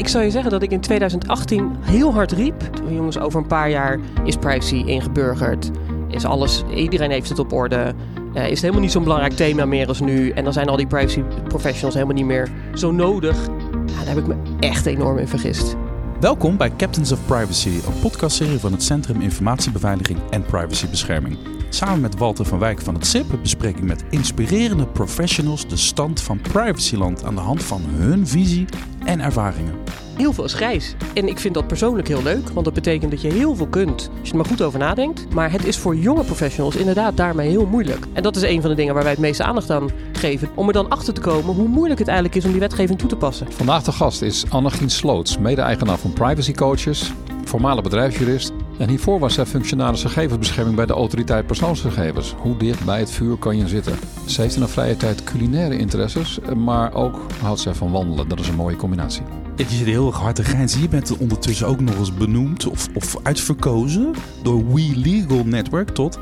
ik zou je zeggen dat ik in 2018 heel hard riep. Jongens, over een paar jaar is privacy ingeburgerd. Is alles, iedereen heeft het op orde. Uh, is het helemaal niet zo'n belangrijk thema meer als nu. En dan zijn al die privacy professionals helemaal niet meer zo nodig. Ja, daar heb ik me echt enorm in vergist. Welkom bij Captains of Privacy, een podcastserie van het Centrum Informatiebeveiliging en Privacybescherming. Samen met Walter van Wijk van het CIP bespreek ik met inspirerende professionals de stand van privacyland aan de hand van hun visie en ervaringen. Heel veel is grijs. En ik vind dat persoonlijk heel leuk, want dat betekent dat je heel veel kunt als je er maar goed over nadenkt. Maar het is voor jonge professionals inderdaad daarmee heel moeilijk. En dat is een van de dingen waar wij het meeste aandacht aan geven. Om er dan achter te komen hoe moeilijk het eigenlijk is om die wetgeving toe te passen. Vandaag de gast is Annegien Sloots, mede-eigenaar van Privacy Coaches, voormalig bedrijfsjurist. En hiervoor was zij functionaris gegevensbescherming bij de autoriteit persoonsgegevens. Hoe dicht bij het vuur kan je zitten? Ze heeft in haar vrije tijd culinaire interesses, maar ook houdt zij van wandelen. Dat is een mooie combinatie. Je zit heel erg hard te grijnzen. Je bent ondertussen ook nog eens benoemd of, of uitverkozen door We Legal Network tot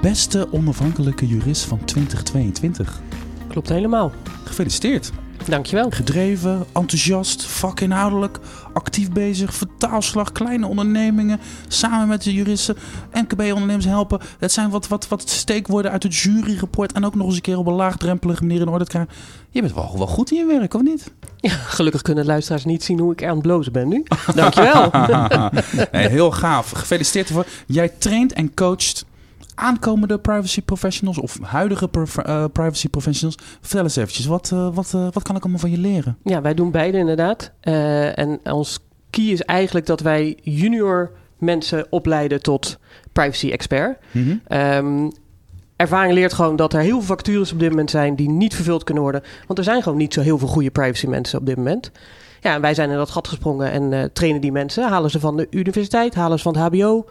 beste onafhankelijke jurist van 2022. Klopt helemaal. Gefeliciteerd. Dankjewel. Gedreven, enthousiast, vakinhoudelijk, actief bezig, vertaalslag, kleine ondernemingen, samen met de juristen, MKB-ondernemers helpen. Dat zijn wat, wat, wat steekwoorden uit het juryrapport en ook nog eens een keer op een laagdrempelige manier in orde te krijgen. Je bent wel, wel goed in je werk, of niet? Ja, gelukkig kunnen luisteraars niet zien hoe ik aan het blozen ben nu. Dankjewel. nee, heel gaaf. Gefeliciteerd ervoor. Jij traint en coacht aankomende privacy professionals of huidige uh, privacy professionals. Vertel eens eventjes, wat, uh, wat, uh, wat kan ik allemaal van je leren? Ja, wij doen beide inderdaad. en ons key is eigenlijk dat wij junior mensen opleiden tot privacy expert. Mm -hmm. um, ervaring leert gewoon dat er heel veel vacatures op dit moment zijn die niet vervuld kunnen worden. Want er zijn gewoon niet zo heel veel goede privacy mensen op dit moment. Ja, en wij zijn in dat gat gesprongen en trainen die mensen. Halen ze van de universiteit, halen ze van het HBO.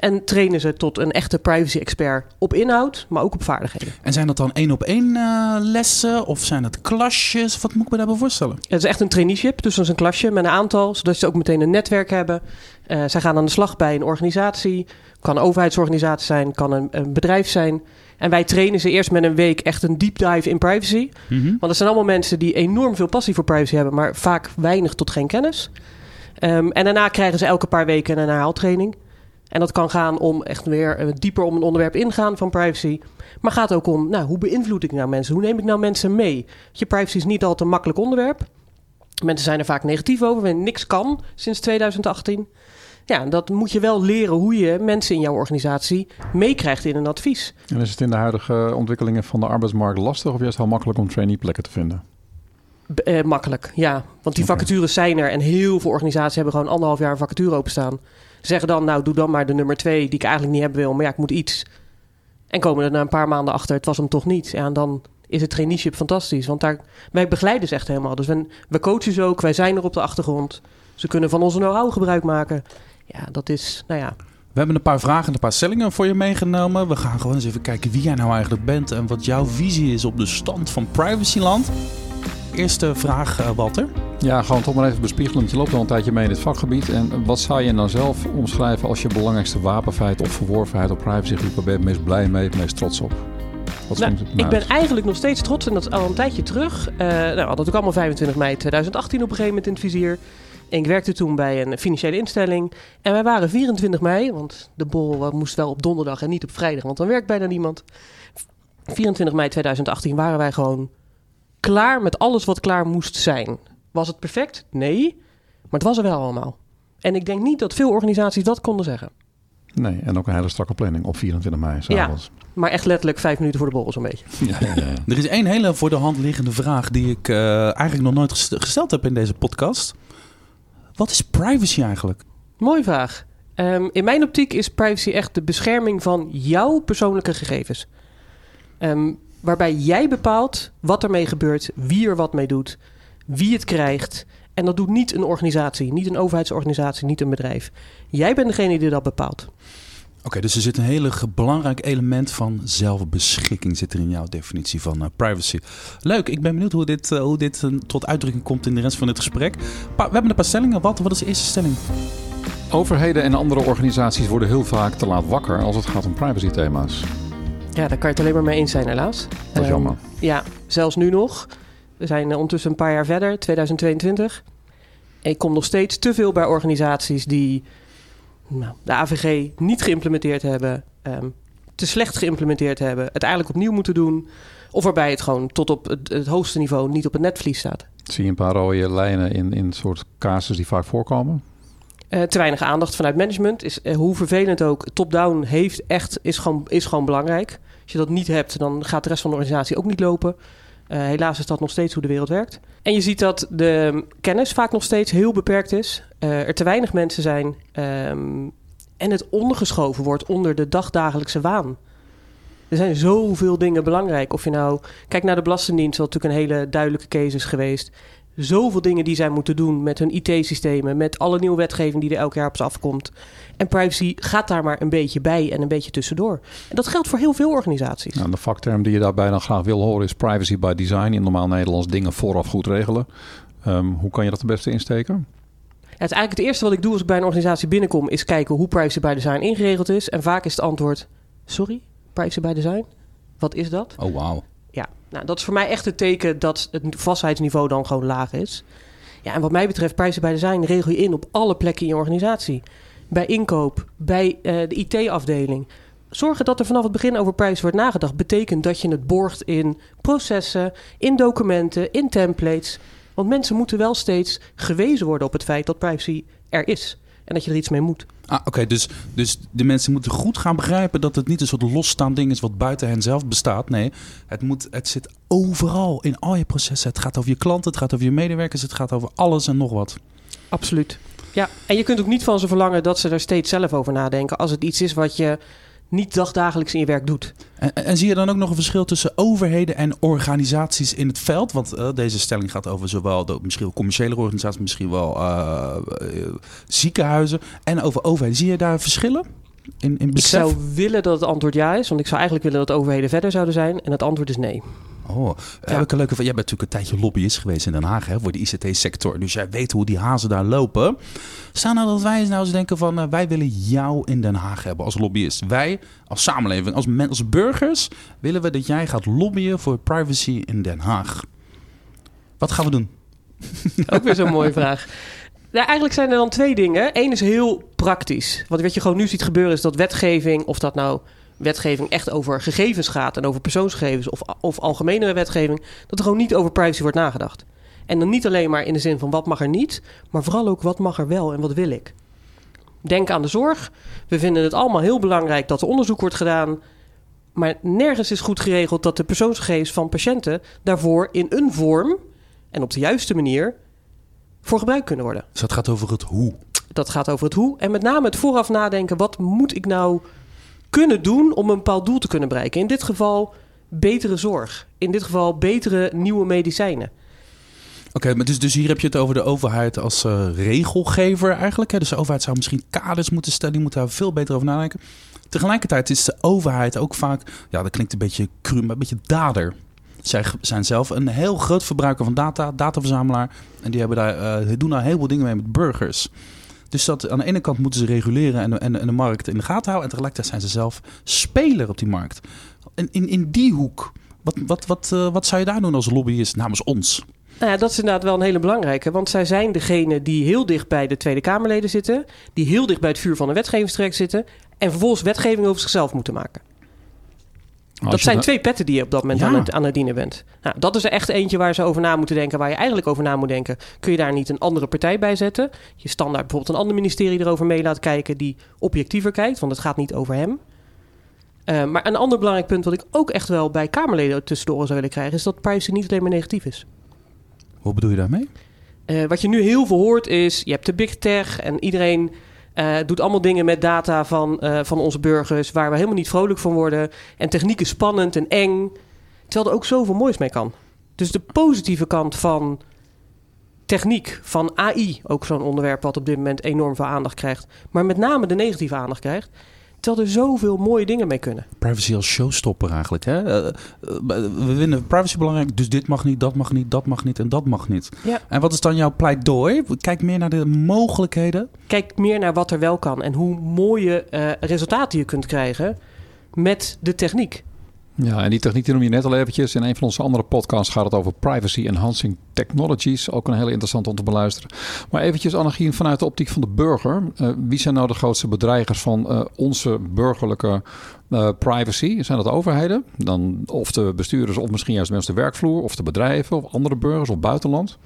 En trainen ze tot een echte privacy-expert op inhoud, maar ook op vaardigheden. En zijn dat dan één op één uh, lessen of zijn dat klasjes? Wat moet ik me daarbij voorstellen? Het is echt een traineeship, dus dat is een klasje met een aantal, zodat ze ook meteen een netwerk hebben. Uh, zij gaan aan de slag bij een organisatie, kan een overheidsorganisatie zijn, kan een, een bedrijf zijn. En wij trainen ze eerst met een week echt een deep dive in privacy. Mm -hmm. Want dat zijn allemaal mensen die enorm veel passie voor privacy hebben, maar vaak weinig tot geen kennis. Um, en daarna krijgen ze elke paar weken een herhaaltraining. En dat kan gaan om echt weer uh, dieper om een onderwerp ingaan van privacy. Maar gaat ook om, nou, hoe beïnvloed ik nou mensen? Hoe neem ik nou mensen mee? Je privacy is niet altijd een makkelijk onderwerp. Mensen zijn er vaak negatief over. En niks kan sinds 2018. Ja, dat moet je wel leren hoe je mensen in jouw organisatie meekrijgt in een advies. En is het in de huidige ontwikkelingen van de arbeidsmarkt lastig of juist heel makkelijk om traineeplekken te vinden? Uh, makkelijk, ja. Want die vacatures zijn er en heel veel organisaties hebben gewoon anderhalf jaar een vacature openstaan zeggen dan, nou doe dan maar de nummer twee die ik eigenlijk niet hebben wil, maar ja, ik moet iets. En komen er na een paar maanden achter, het was hem toch niet. Ja, en dan is het traineeship fantastisch, want daar, wij begeleiden ze echt helemaal. Dus we, we coachen ze ook, wij zijn er op de achtergrond. Ze kunnen van onze know-how gebruik maken. Ja, dat is, nou ja, we hebben een paar vragen en een paar stellingen voor je meegenomen. We gaan gewoon eens even kijken wie jij nou eigenlijk bent en wat jouw visie is op de stand van privacyland. Eerste vraag, uh, Walter. Ja, gewoon toch maar even bespiegelend. Je loopt al een tijdje mee in het vakgebied. En wat zou je nou zelf omschrijven als je belangrijkste wapenfeit of verworvenheid op privacygebied? Waar ben je het meest blij mee, het meest trots op? Wat nou, ik ben eigenlijk nog steeds trots en dat is al een tijdje terug. Uh, nou, dat ook allemaal 25 mei 2018 op een gegeven moment in het vizier. En ik werkte toen bij een financiële instelling. En wij waren 24 mei, want de bol moest wel op donderdag en niet op vrijdag, want dan werkt bijna niemand. 24 mei 2018 waren wij gewoon klaar met alles wat klaar moest zijn. Was het perfect? Nee. Maar het was er wel allemaal. En ik denk niet dat veel organisaties dat konden zeggen. Nee, en ook een hele strakke planning op 24 mei. Ja, maar echt letterlijk vijf minuten voor de borrel zo'n beetje. Ja, ja, ja. er is één hele voor de hand liggende vraag die ik uh, eigenlijk nog nooit gesteld heb in deze podcast. Wat is privacy eigenlijk? Mooie vraag. Um, in mijn optiek is privacy echt de bescherming van jouw persoonlijke gegevens. Um, waarbij jij bepaalt wat ermee gebeurt, wie er wat mee doet, wie het krijgt. En dat doet niet een organisatie, niet een overheidsorganisatie, niet een bedrijf. Jij bent degene die dat bepaalt. Oké, dus er zit een hele belangrijk element van zelfbeschikking zit er in jouw definitie van uh, privacy. Leuk, ik ben benieuwd hoe dit, uh, hoe dit uh, tot uitdrukking komt in de rest van dit gesprek. Pa we hebben een paar stellingen. Wat, wat is de eerste stelling? Overheden en andere organisaties worden heel vaak te laat wakker als het gaat om privacy-thema's. Ja, daar kan je het alleen maar mee eens zijn, helaas. Dat is um, jammer. Ja, zelfs nu nog. We zijn ondertussen een paar jaar verder, 2022. En ik kom nog steeds te veel bij organisaties die nou, de AVG niet geïmplementeerd hebben, ehm, te slecht geïmplementeerd hebben, het eigenlijk opnieuw moeten doen. Of waarbij het gewoon tot op het, het hoogste niveau niet op het netvlies staat. Zie je een paar rode lijnen in, in soort casus die vaak voorkomen? Uh, te weinig aandacht vanuit management. Is, uh, hoe vervelend ook, top-down heeft echt, is gewoon, is gewoon belangrijk. Als je dat niet hebt, dan gaat de rest van de organisatie ook niet lopen. Uh, helaas is dat nog steeds hoe de wereld werkt. En je ziet dat de kennis vaak nog steeds heel beperkt is. er te weinig mensen zijn. Um, en het ondergeschoven wordt onder de dagdagelijkse waan. Er zijn zoveel dingen belangrijk. Of je nou kijkt naar de Belastingdienst, wat natuurlijk een hele duidelijke case is geweest. Zoveel dingen die zij moeten doen met hun IT-systemen, met alle nieuwe wetgeving die er elk jaar op ze afkomt. En privacy gaat daar maar een beetje bij en een beetje tussendoor. En dat geldt voor heel veel organisaties. Nou, de vakterm die je daarbij dan graag wil horen is privacy by design. In normaal Nederlands dingen vooraf goed regelen. Um, hoe kan je dat het beste insteken? Ja, het is eigenlijk het eerste wat ik doe als ik bij een organisatie binnenkom, is kijken hoe privacy by design ingeregeld is. En vaak is het antwoord: sorry, privacy by design? Wat is dat? Oh, wauw. Nou, dat is voor mij echt het teken dat het vastheidsniveau dan gewoon laag is. Ja, en wat mij betreft, privacy by design regel je in op alle plekken in je organisatie. Bij inkoop, bij uh, de IT-afdeling. Zorgen dat er vanaf het begin over privacy wordt nagedacht, betekent dat je het borgt in processen, in documenten, in templates. Want mensen moeten wel steeds gewezen worden op het feit dat privacy er is en dat je er iets mee moet. Ah, Oké, dus, dus de mensen moeten goed gaan begrijpen dat het niet een soort losstaand ding is wat buiten hen zelf bestaat. Nee, het, moet, het zit overal in al je processen. Het gaat over je klanten, het gaat over je medewerkers, het gaat over alles en nog wat. Absoluut. Ja, en je kunt ook niet van ze verlangen dat ze er steeds zelf over nadenken. Als het iets is wat je niet dagdagelijks in je werk doet. En, en, zie je dan ook nog een verschil tussen overheden en organisaties in het veld? Want uh, deze stelling gaat over zowel de, misschien commerciële organisaties, misschien wel uh, uh, ziekenhuizen en over overheden. Zie je daar verschillen? In, in ik zou willen dat het antwoord ja is, want ik zou eigenlijk willen dat overheden verder zouden zijn. En het antwoord is nee. Oh, ja. heb ik een leuke van. Jij bent natuurlijk een tijdje lobbyist geweest in Den Haag hè, voor de ICT-sector. Dus jij weet hoe die hazen daar lopen. Staan nou dat wij nou eens denken van uh, wij willen jou in Den Haag hebben als lobbyist. Wij als samenleving, als, als burgers, willen we dat jij gaat lobbyen voor privacy in Den Haag. Wat gaan we doen? Ook weer zo'n mooie vraag. Nou, eigenlijk zijn er dan twee dingen. Eén is heel praktisch. Want wat je gewoon nu ziet gebeuren is dat wetgeving, of dat nou wetgeving echt over gegevens gaat en over persoonsgegevens of, of algemenere wetgeving, dat er gewoon niet over privacy wordt nagedacht. En dan niet alleen maar in de zin van wat mag er niet, maar vooral ook wat mag er wel en wat wil ik. Denk aan de zorg. We vinden het allemaal heel belangrijk dat er onderzoek wordt gedaan. Maar nergens is goed geregeld dat de persoonsgegevens van patiënten daarvoor in een vorm en op de juiste manier voor gebruikt kunnen worden. Dus dat gaat over het hoe. Dat gaat over het hoe. En met name het vooraf nadenken: wat moet ik nou kunnen doen om een bepaald doel te kunnen bereiken. In dit geval betere zorg. In dit geval betere nieuwe medicijnen. Oké, maar dus, dus hier heb je het over de overheid als uh, regelgever eigenlijk. Hè? Dus de overheid zou misschien kaders moeten stellen, die moeten daar veel beter over nadenken. Tegelijkertijd is de overheid ook vaak, ja dat klinkt een beetje cru, maar een beetje dader. Zij zijn zelf een heel groot verbruiker van data, dataverzamelaar. En die hebben daar, uh, doen daar heel veel dingen mee met burgers. Dus dat aan de ene kant moeten ze reguleren en, en, en de markt in de gaten houden. En tegelijkertijd zijn ze zelf speler op die markt. En in, in die hoek, wat, wat, wat, uh, wat zou je daar doen als lobbyist namens ons? Nou ja, dat is inderdaad wel een hele belangrijke. Want zij zijn degene die heel dicht bij de Tweede Kamerleden zitten. Die heel dicht bij het vuur van de wetgevingstrek zitten. En vervolgens wetgeving over zichzelf moeten maken dat zijn twee petten die je op dat moment aan, het, aan het dienen bent. Nou, dat is er echt eentje waar ze over na moeten denken, waar je eigenlijk over na moet denken. Kun je daar niet een andere partij bij zetten? Je standaard bijvoorbeeld een ander ministerie erover mee laat kijken die objectiever kijkt, want het gaat niet over hem. Uh, maar een ander belangrijk punt wat ik ook echt wel bij Kamerleden tussendoor zou willen krijgen, is dat privacy niet alleen maar negatief is. Wat bedoel je daarmee? Uh, wat je nu heel veel hoort is, je hebt de big tech en iedereen uh, doet allemaal dingen met data van, uh, van onze burgers waar we helemaal niet vrolijk van worden. En techniek is spannend en eng. Terwijl er ook zoveel moois mee kan. Dus de positieve kant van techniek, van AI, ook zo'n onderwerp wat op dit moment enorm veel aandacht krijgt. Maar met name de negatieve aandacht krijgt. Terwijl er zoveel mooie dingen mee kunnen. Privacy als showstopper eigenlijk. Hè? Uh, we vinden privacy belangrijk, dus dit mag niet, dat mag niet, dat mag niet en dat mag niet. Ja. En wat is dan jouw pleidooi? Kijk meer naar de mogelijkheden. Kijk meer naar wat er wel kan en hoe mooie uh, resultaten je kunt krijgen met de techniek. Ja, en die techniek die noem je net al eventjes. In een van onze andere podcasts gaat het over privacy enhancing technologies. Ook een hele interessant om te beluisteren. Maar eventjes, Annegien, vanuit de optiek van de burger. Uh, wie zijn nou de grootste bedreigers van uh, onze burgerlijke uh, privacy? Zijn dat de overheden? Dan, of de bestuurders, of misschien juist mensen de werkvloer, of de bedrijven, of andere burgers, of buitenland?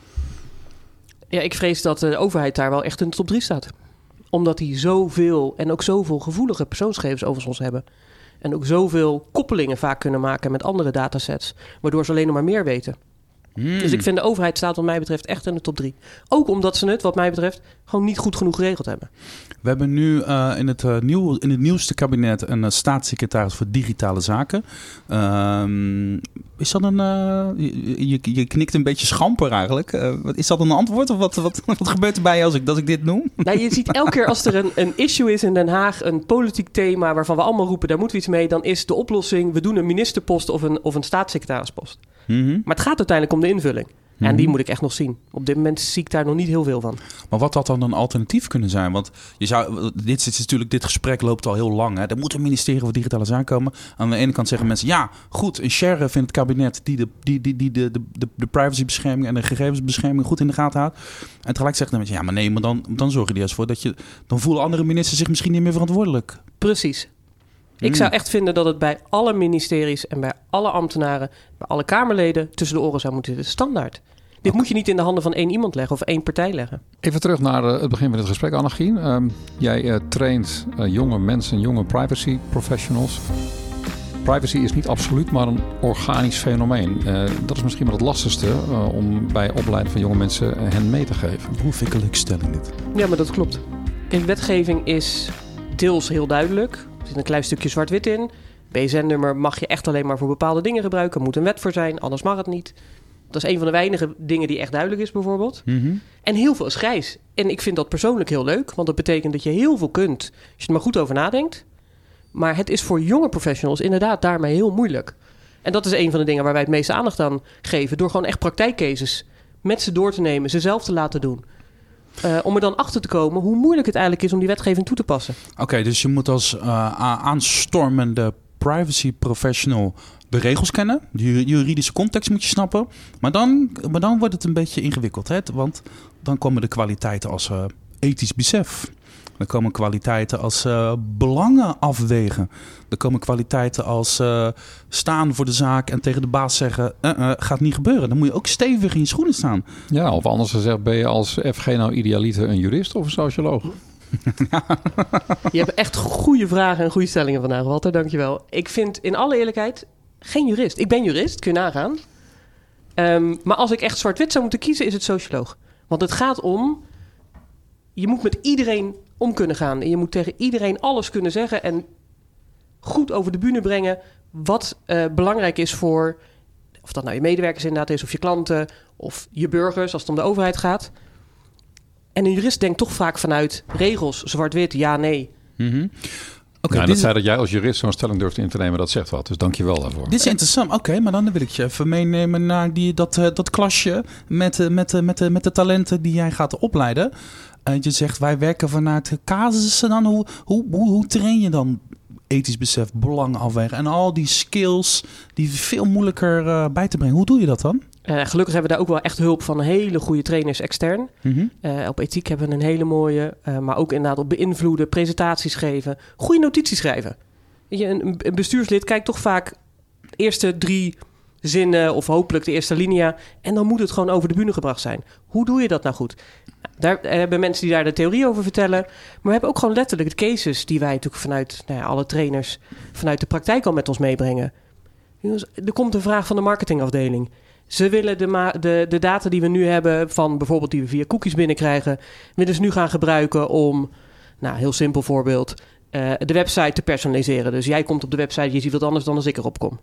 Ja, ik vrees dat de overheid daar wel echt in de top 3 staat. Omdat die zoveel en ook zoveel gevoelige persoonsgegevens over ons hebben. En ook zoveel koppelingen vaak kunnen maken met andere datasets. Waardoor ze alleen nog maar meer weten. Hmm. Dus ik vind de overheid staat wat mij betreft echt in de top drie. Ook omdat ze het, wat mij betreft, gewoon niet goed genoeg geregeld hebben. We hebben nu uh, in, het, uh, nieuw, in het nieuwste kabinet een uh, staatssecretaris voor digitale zaken. Ehm, is dat een... Je, je, knikt een beetje schamper eigenlijk. is dat een antwoord of wat, wat, wat gebeurt er bij je als ik, dat ik dit noem? Nou, je ziet elke keer als er een, een issue is in Den Haag, een politiek thema waarvan we allemaal roepen, daar moeten we iets mee, dan is de oplossing, we doen een ministerpost of een, of een staatssecretarispost. Mm -hmm. Maar het gaat uiteindelijk om de invulling. En die mhm. moet ik echt nog zien. Op dit moment zie ik daar nog niet heel veel van. Maar wat had dan een alternatief kunnen zijn? Want je zou, dit, is natuurlijk, dit gesprek loopt al heel lang. Hè. Er moet een ministerie voor Digitale Zaken komen. Aan de ene kant zeggen mensen... ja, goed, een sheriff in het kabinet... die de, die, die, die de, de, de privacybescherming en de gegevensbescherming goed in de gaten houdt. En tegelijk zeggen mensen... ja, maar nee, maar dan, dan zorg je er eens voor dat je... dan voelen andere ministers zich misschien niet meer verantwoordelijk. Precies. Ik zou hmm. echt vinden dat het bij alle ministeries en bij alle ambtenaren, bij alle Kamerleden tussen de oren zou moeten zitten. Standaard. Dit moet je niet in de handen van één iemand leggen of één partij leggen. Even terug naar uh, het begin van het gesprek, Annegien. Uh, jij uh, traint eh, jonge mensen, jonge privacy professionals. Privacy is niet absoluut, maar een organisch fenomeen. dat is misschien wel het lastigste om bij opleiding van jonge mensen hen mee te geven. Hoe fikkelijk stelling dit? Ja, maar dat klopt. Kijk, wetgeving is deels heel duidelijk. Er zit een klein stukje zwart-wit in. BSN-nummer mag je echt alleen maar voor bepaalde dingen gebruiken. Er moet een wet voor zijn, anders mag het niet. Dat is een van de weinige dingen die echt duidelijk is, bijvoorbeeld. Mhm. En heel veel is grijs. En ik vind dat persoonlijk heel leuk, want dat betekent dat je heel veel kunt als je er maar goed over nadenkt. Maar het is voor jonge professionals inderdaad daarmee heel moeilijk. En dat is een van de dingen waar wij het meeste aandacht aan geven. Door gewoon echt praktijkcases met ze door te nemen, ze zelf te laten doen. Uh, om er dan achter te komen hoe moeilijk het eigenlijk is om die wetgeving toe te passen. Oké, dus je moet als uh, aanstormende privacy professional de regels kennen. De juridische context moet je snappen. Maar dan, maar dan wordt het een beetje ingewikkeld. Hè? Want dan komen de kwaliteiten als uh, ethisch besef. Er komen kwaliteiten als uh, belangen afwegen. Er komen kwaliteiten als uh, staan voor de zaak en tegen de baas zeggen: uh, gaat niet gebeuren. Dan moet je ook stevig in je schoenen staan. Ja, of anders gezegd, ben je als FG nou idealiter een jurist of een socioloog? je hebt echt goede vragen en goede stellingen vandaag, Walter. Dankjewel. Ik vind in alle eerlijkheid geen jurist. Ik ben jurist, kun je nagaan. Um, maar als ik echt zwart-wit zou moeten kiezen, is het socioloog. Want het gaat om. Je moet met iedereen om kunnen gaan. En je moet tegen iedereen alles kunnen zeggen. En goed over de bühne brengen. Wat uh, belangrijk is voor. Of dat nou je medewerkers inderdaad is, of je klanten, of je burgers als het om de overheid gaat. En een jurist denkt toch vaak vanuit regels, zwart-wit, ja, nee. -hmm. Okay, ja, dat zei dat jij als jurist zo'n stelling durft in te nemen, dat zegt wat. Dus dank je wel daarvoor. Dit is interessant. Oké, maar dan wil ik je even meenemen naar die, dat, uh, dat klasje met, uh, met, uh, met, met de talenten die jij gaat opleiden. je zegt, wij werken vanuit casussen dan. Hoe, hoe, hoe, hoe train je dan ethisch besef, belang afwegen en al die skills die veel moeilijker bij te brengen? Hoe doe je dat dan? Uh, gelukkig hebben we daar ook wel echt hulp van hele goede trainers extern. Mm op ethiek hebben we een hele mooie, uh, maar ook inderdaad op beïnvloeden, presentaties geven, goede notities schrijven. Weet je, een, een, bestuurslid kijkt toch vaak de eerste drie zinnen of hopelijk de eerste linia en dan moet het gewoon over de bühne gebracht zijn. Hoe doe je dat nou goed? Nou, daar hebben mensen die daar de theorie over vertellen, maar we hebben ook gewoon letterlijk de cases die wij natuurlijk vanuit nou ja, alle trainers vanuit de praktijk al met ons meebrengen. Er komt een vraag van de marketingafdeling. Ze willen de, de, de data die we nu hebben, van bijvoorbeeld die we via cookies binnenkrijgen, willen ze nu gaan gebruiken om, nou, heel simpel voorbeeld, uh, de website te personaliseren. Dus jij komt op de website, je ziet wat anders dan als ik erop kom.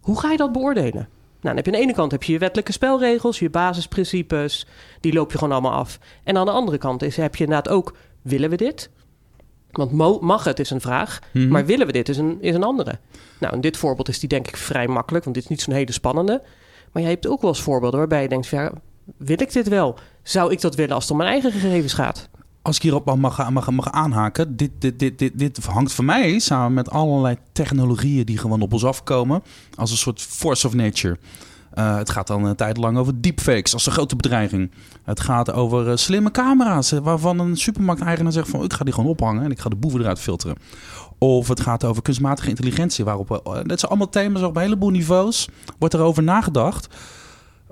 Hoe ga je dat beoordelen? Nou, dan heb je aan de ene kant heb je je wettelijke spelregels, je basisprincipes, die loop je gewoon allemaal af. En aan de andere kant is, heb je inderdaad ook, willen we dit? Want mag het is een vraag, mhm. maar willen we dit is een, is een andere. Nou, in dit voorbeeld is die denk ik vrij makkelijk, want dit is niet zo'n hele spannende. Maar jij hebt ook wel eens voorbeelden waarbij je denkt: ja, wil ik dit wel? Zou ik dat willen als het om mijn eigen gegevens gaat? als ik hierop mag, mag, mag aanhaken, dit, dit, dit, dit, dit hangt voor mij samen met allerlei technologieën die gewoon op ons afkomen. Als een soort force of nature. Uh, het gaat dan een tijd lang over deepfakes als een grote bedreiging. Het gaat over uh, slimme camera's, uh, waarvan een supermarkteigenaar zegt van ik ga die gewoon ophangen en ik ga de boeven eruit filteren. Of het gaat over kunstmatige intelligentie, waarop dat zijn allemaal thema's op een heleboel niveaus wordt erover nagedacht.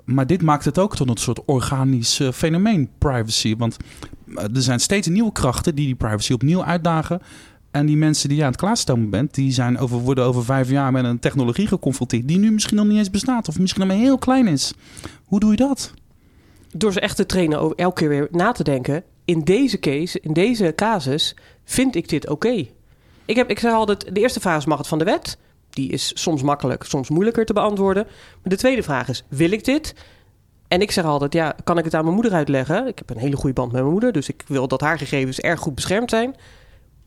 Maar dit maakt het ook tot een soort organisch fenomeen, privacy. Want er zijn steeds nieuwe krachten die die privacy opnieuw uitdagen. En die mensen die je aan het klaarstomen bent, die zijn over, worden over vijf jaar met een technologie geconfronteerd die nu misschien nog niet eens bestaat of misschien nog maar heel klein is. Hoe doe je dat? Door ze echt te trainen over elke keer weer na te denken. In deze case, in deze casus, vind ik dit oké. Ik, heb, ik zei altijd, de eerste vraag is mag het van de wet? Die is soms makkelijk, soms moeilijker te beantwoorden. Maar de tweede vraag is, wil ik dit? En ik zeg altijd, ja, kan ik het aan mijn moeder uitleggen? Ik heb een hele goede band met mijn moeder, dus ik wil dat haar gegevens erg goed beschermd zijn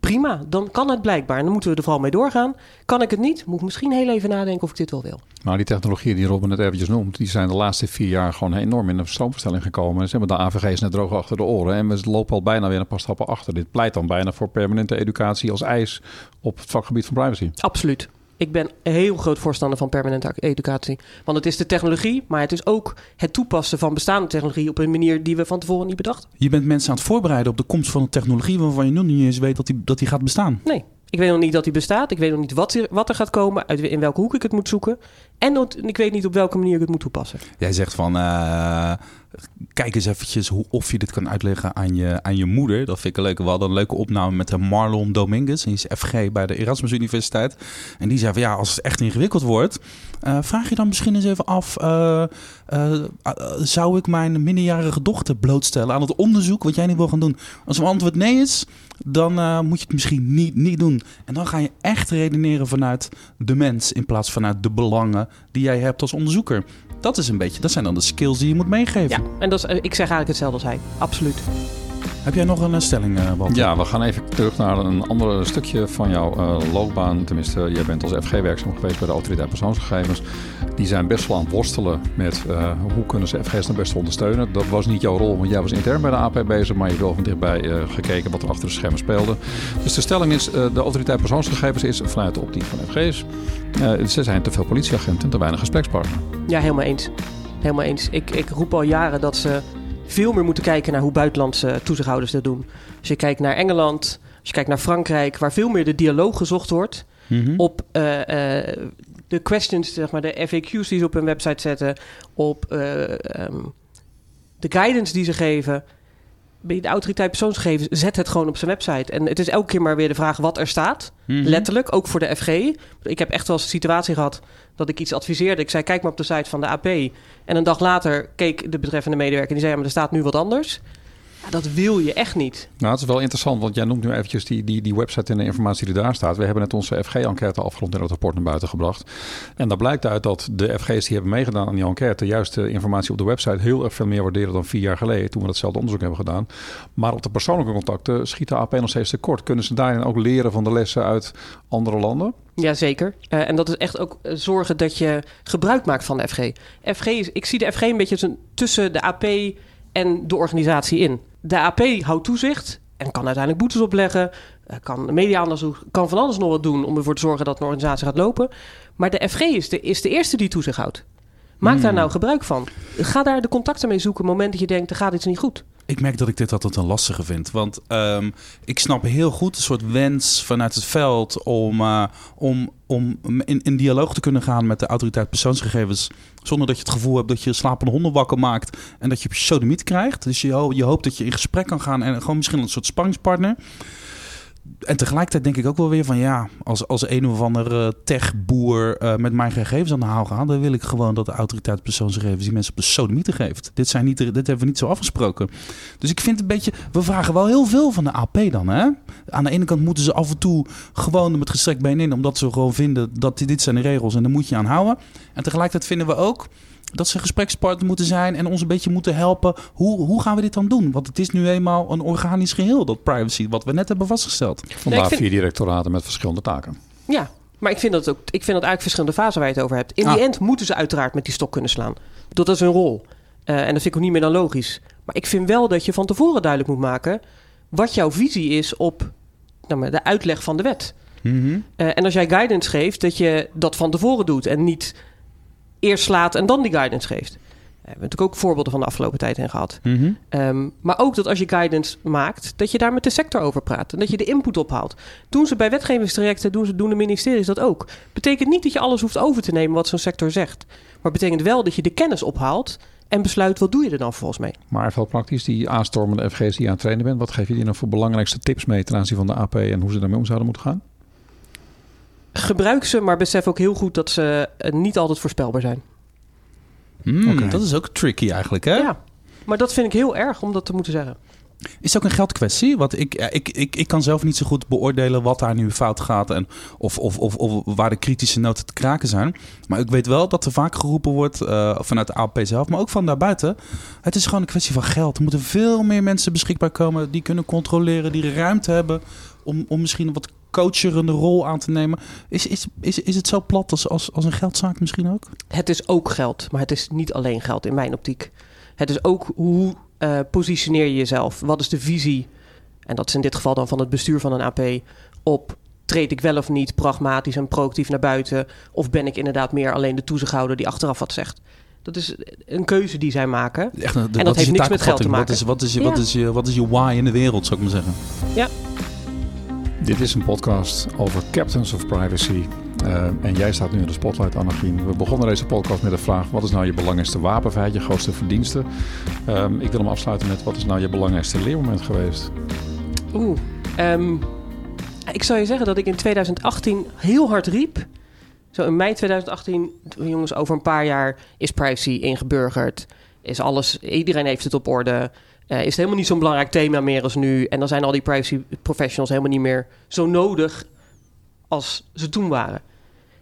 prima, dan kan het blijkbaar. En dan moeten we er vooral mee doorgaan. Kan ik het niet, moet ik misschien heel even nadenken of ik dit wel wil. Maar die technologieën die Robin net eventjes noemt, die zijn de laatste vier jaar gewoon enorm in de stroomverstelling gekomen. Ze hebben de AVG's net droog achter de oren en we lopen al bijna weer een paar stappen achter. Dit pleit dan bijna voor permanente educatie als eis op het vakgebied van privacy. Absoluut. Ik ben heel groot voorstander van permanente educatie. Want het is de technologie, maar het is ook het toepassen van bestaande technologie op een manier die we van tevoren niet bedachten. Je bent mensen aan het voorbereiden op de komst van een technologie waarvan je nog niet eens weet dat die, dat die gaat bestaan. Nee, ik weet nog niet dat die bestaat. Ik weet nog niet wat er, wat er gaat komen, uit, in welke hoek ik het moet zoeken. En ik weet niet op welke manier ik het moet toepassen. Jij zegt van, uh, kijk eens eventjes hoe, of je dit kan uitleggen aan je, aan je moeder. Dat vind ik een leuke. We hadden een leuke opname met Marlon Dominguez. Die is FG bij de Erasmus Universiteit. En die zei van, ja, als het echt ingewikkeld wordt... Uh, vraag je dan misschien eens even af... Zou ik mijn minderjarige dochter blootstellen aan het onderzoek... wat jij nu wil gaan doen? Als mijn antwoord nee is dan moet je het misschien niet, niet doen. En dan ga je echt redeneren vanuit de mens in plaats vanuit de belangen die jij hebt als onderzoeker. Dat is een beetje, dat zijn dan de skills die je moet meegeven. Ja, en dat is, ik zeg eigenlijk hetzelfde als hij. Absoluut. Heb jij nog een eh, stelling, uh, Walter? Ja, we gaan even terug naar een ander stukje van jouw uh, loopbaan. Tenminste, jij bent als FG werkzaam geweest bij de Autoriteit Persoonsgegevens. Die zijn best wel aan het worstelen met uh, hoe kunnen ze FG's nou best ondersteunen. Dat was niet jouw rol, want jij was intern bij de AP bezig, maar je hebt wel van dichtbij gekeken wat er achter de schermen speelde. Dus de stelling is, de Autoriteit Persoonsgegevens is vanuit de optiek van FG's. ze zijn te veel politieagenten en te weinig gesprekspartner. Ja, helemaal eens. Helemaal eens. Ik, ik roep al jaren dat ze veel meer moeten kijken naar hoe buitenlandse toezichthouders dat doen. Als je kijkt naar Engeland, als je kijkt naar Frankrijk, waar veel meer de dialoog gezocht wordt mhm. op uh, uh, de questions, zeg maar, de FAQ's die ze op hun website zetten, op uh, um, de guidance die ze geven. De autoriteit persoonsgegevens zet het gewoon op zijn website. En het is elke keer maar weer de vraag wat er staat. Mhm. Letterlijk, ook voor de FG. Ik heb echt wel eens een situatie gehad dat ik iets adviseerde. Ik zei, kijk maar op de site van de AP. En een dag later keek de betreffende medewerker... en die zei, ja, maar er staat nu wat anders. Ja, dat wil je echt niet. Nou, het is wel interessant, want jij noemt nu eventjes die, die, die website en de informatie die daar staat. We hebben net onze FG-enquête afgerond en het rapport naar buiten gebracht. En daar blijkt uit dat de FG's die hebben meegedaan aan die enquête... juist de informatie op de website heel erg veel meer waarderen dan vier jaar geleden... toen we datzelfde onderzoek hebben gedaan. Maar op de persoonlijke contacten schiet de AP nog steeds tekort. Kunnen ze daarin ook leren van de lessen uit andere landen? Jazeker. Uh, en dat is echt ook zorgen dat je gebruik maakt van de FG. FG is, ik zie de FG een beetje tussen de AP en de organisatie in. De AP houdt toezicht en kan uiteindelijk boetes opleggen, eh, kan media-onderzoek, kan van alles nog wat doen om ervoor te zorgen dat een organisatie gaat lopen. Maar de FG is de, is de eerste die toezicht houdt. Maak daar hmm. nou gebruik van. Ga daar de contacten mee zoeken op het moment dat je denkt er gaat iets niet goed. Ik merk dat ik dit altijd een lastige vind. Want um, ik snap heel goed een soort wens vanuit het veld om, uh, om, om in, in dialoog te kunnen gaan met de autoriteit persoonsgegevens. Zonder dat je het gevoel hebt dat je slapende honden wakker maakt en dat je sodemiet krijgt. Dus je, je hoopt dat je in gesprek kan gaan en gewoon misschien een soort spanningspartner en tegelijkertijd denk ik ook wel weer van ja, als, als een of andere techboer uh, met mijn gegevens aan de haal gaat, dan wil ik gewoon dat de autoriteit persoonsgegevens die mensen op de sodomieten geeft. Dit, zijn niet, dit hebben we niet zo afgesproken. Dus ik vind een beetje, we vragen wel heel veel van de AP dan. Hè? Aan de ene kant moeten ze af en toe gewoon met gestrekt been in, omdat ze gewoon vinden dat dit zijn de regels en daar moet je aan houden. En tegelijkertijd vinden we ook dat ze gesprekspartner moeten zijn en ons een beetje moeten helpen. Hoe, hoe gaan we dit dan doen? Want het is nu eenmaal een organisch geheel, dat privacy, wat we net hebben vastgesteld. Vandaar vier directoraten met verschillende taken. Ja, maar ik vind dat ook. Ik vind dat eigenlijk verschillende fasen waar je het over hebt. In die ah. end moeten ze uiteraard met die stok kunnen slaan. Dat is een rol. Uh, en dat vind ik ook niet meer dan logisch. Maar ik vind wel dat je van tevoren duidelijk moet maken wat jouw visie is op nou, maar de uitleg van de wet. Mhm. Eh, en als jij guidance geeft, dat je dat van tevoren doet en niet eerst slaat en dan die guidance geeft. Daar hebben we natuurlijk ook voorbeelden van de afgelopen tijd in gehad. Mhm. Ehm, maar ook dat als je guidance maakt, dat je daar met de sector over praat. En dat je de input ophaalt. Doen ze bij wetgevingstrajecten, doen, ze, doen de ministeries dat ook. Betekent niet dat je alles hoeft over te nemen wat zo'n sector zegt. Maar betekent wel dat je de kennis ophaalt en besluit wat doe je er dan volgens mee. Maar even praktisch, die aanstormende FG's die je aan het trainen bent, wat geef je die nou voor belangrijkste tips mee ten aanzien van de AP en hoe ze daarmee om zouden moeten gaan? Gebruik ze, maar besef ook heel goed dat ze eh, niet altijd voorspelbaar zijn. Mm, Oké. Dat is ook tricky eigenlijk, hè? Ja, maar dat vind ik heel erg om dat te moeten zeggen. Is het ook een geldkwestie? Want ik, ja, ik, ik, ik kan zelf niet zo goed beoordelen wat daar nu fout gaat en of, of, of, of waar de kritische noten te kraken zijn. Maar ik weet wel dat er vaak geroepen wordt eh, vanuit de APP zelf, maar ook van daarbuiten. Het is gewoon een kwestie van geld. Er moeten veel meer mensen beschikbaar komen die kunnen controleren, die ruimte hebben om, om misschien wat coacherende rol aan te nemen. Is, is, is, is het zo plat als, als, als een geldzaak misschien ook? Het is ook geld, maar het is niet alleen geld in mijn optiek. Het is ook hoe eh, positioneer je jezelf? Wat is de visie? En dat is in dit geval dan van het bestuur van een AP op treed ik wel of niet pragmatisch en proactief naar buiten? Of ben ik inderdaad meer alleen de toezichthouder die achteraf wat zegt? Dat is een keuze die zij maken. Echt, de- dat heeft je niks met geld te maken. Wat is, wat, is je, wat, Ja. is je, wat is je why in de wereld, zou ik maar zeggen? Dit is een podcast over Captains of Privacy. Eh, en jij staat nu in de spotlight, Annegien. We begonnen deze podcast met de vraag: wat is nou je belangrijkste wapenfeit, je grootste verdienste? Ehm, ik wil hem afsluiten met: wat is nou je belangrijkste leermoment geweest? Oeh. ehm, ik zou je zeggen dat ik in 2018 heel hard riep. Zo in mei 2018, jongens, over een paar jaar is privacy ingeburgerd. Is alles, iedereen heeft het op orde. Eh, is het helemaal niet zo'n belangrijk thema meer als nu. En dan zijn al die privacy professionals helemaal niet meer zo nodig als ze toen waren.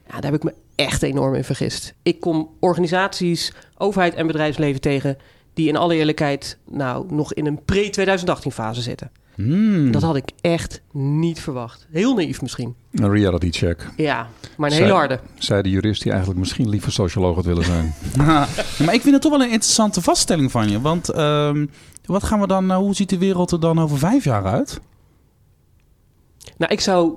Ja, daar heb ik me echt enorm in vergist. Ik kom organisaties, overheid en bedrijfsleven tegen... die in alle eerlijkheid nou, nog in een pre-2018 fase zitten. Hmm. Dat had ik echt niet verwacht. Heel naïef misschien. Een reality check, Ja, maar een Zij- hele harde. zei de jurist die eigenlijk misschien liever socioloog had willen zijn. Maar ik vind het toch wel een interessante vaststelling van je. Want ehm, wat gaan we dan, eh, hoe ziet de wereld er dan over vijf jaar uit? Nou, ik zou,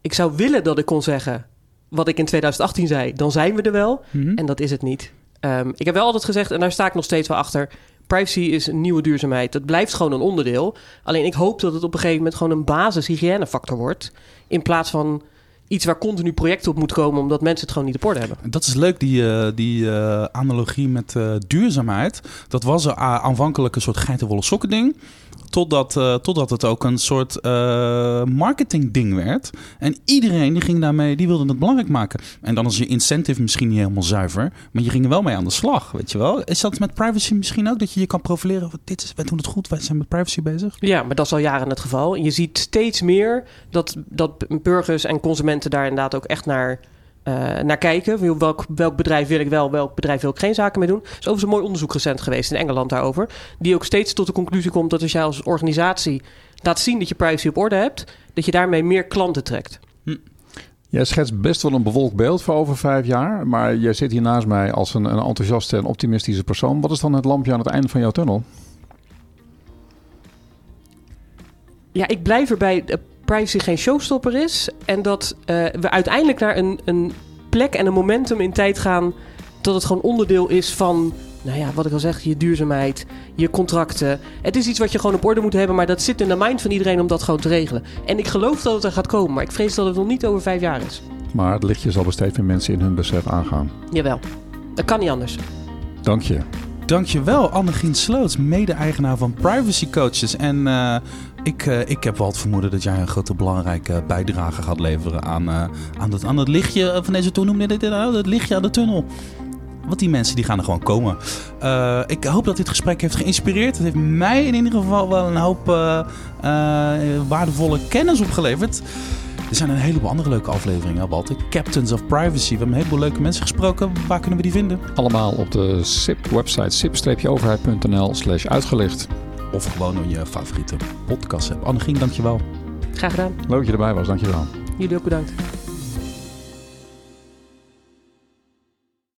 ik zou willen dat ik kon zeggen wat ik in 2018 zei. Dan zijn we er wel. Mhm. En dat is het niet. Ehm, ik heb wel altijd gezegd, en daar sta ik nog steeds wel achter... privacy is een nieuwe duurzaamheid. Dat blijft gewoon een onderdeel. Alleen ik hoop dat het op een gegeven moment... gewoon een basis hygiënefactor wordt. In plaats van iets waar continu projecten op moeten komen... omdat mensen het gewoon niet op orde hebben. Dat is leuk, die, eh, die eh, analogie met eh, duurzaamheid. Dat was aanvankelijk een soort geitenwolle sokken ding. Totdat, eh, totdat het ook een soort eh marketing ding werd. En iedereen die ging daarmee, die wilde het belangrijk maken. En dan is je incentive misschien niet helemaal zuiver. Maar je ging er wel mee aan de slag, weet je wel. Is dat met privacy misschien ook? Dat je je kan profileren. Dit is, wij doen het goed, wij zijn met privacy bezig. Ja, maar dat is al jaren het geval. Je ziet steeds meer dat, dat burgers en consumenten daar inderdaad ook echt naar, eh, naar kijken. Welk, welk bedrijf wil ik wel, welk bedrijf wil ik geen zaken mee doen. Er is overigens een mooi onderzoek recent geweest in Engeland daarover. Die ook steeds tot de conclusie komt dat als jij als organisatie laat zien dat je privacy op orde hebt, dat je daarmee meer klanten trekt. Jij schetst best wel een bewolkt beeld voor over vijf jaar. Maar jij zit hier naast mij als een, een enthousiaste en optimistische persoon. Wat is dan het lampje aan het einde van jouw tunnel? Ja, ik blijf erbij dat privacy geen showstopper is. En dat eh, we uiteindelijk naar een, een plek en een momentum in tijd gaan. Dat het gewoon onderdeel is van, nou ja, wat ik al zeg, je duurzaamheid, je contracten. Het is iets wat je gewoon op orde moet hebben, maar dat zit in de mind van iedereen om dat gewoon te regelen. En ik geloof dat het er gaat komen, maar ik vrees dat het nog niet over vijf jaar is. Maar het lichtje zal besteed meer mensen in hun besef aangaan. Jawel, dat kan niet anders. Dank je. Dankjewel, Annegien Sloots, mede-eigenaar van Privacy Coaches. En eh, ik, eh, ik heb wel het vermoeden dat jij een grote belangrijke bijdrage gaat leveren aan, eh, aan, het, aan het lichtje van deze toen dit het lichtje aan de tunnel. Want die mensen die gaan er gewoon komen. Eh, ik hoop dat dit gesprek heeft geïnspireerd. Het heeft mij in ieder geval wel een hoop eh, eh, waardevolle kennis opgeleverd. Er zijn een heleboel andere leuke afleveringen, Walter. Captains of Privacy. We hebben een heleboel leuke mensen gesproken. Waar kunnen we die vinden? Allemaal op de SIP-website sip-overheid.nl slash uitgelicht. Of gewoon in je favoriete podcast app. Annegien, dankjewel. Graag gedaan. Leuk dat je erbij was, dankjewel. Jullie ook bedankt.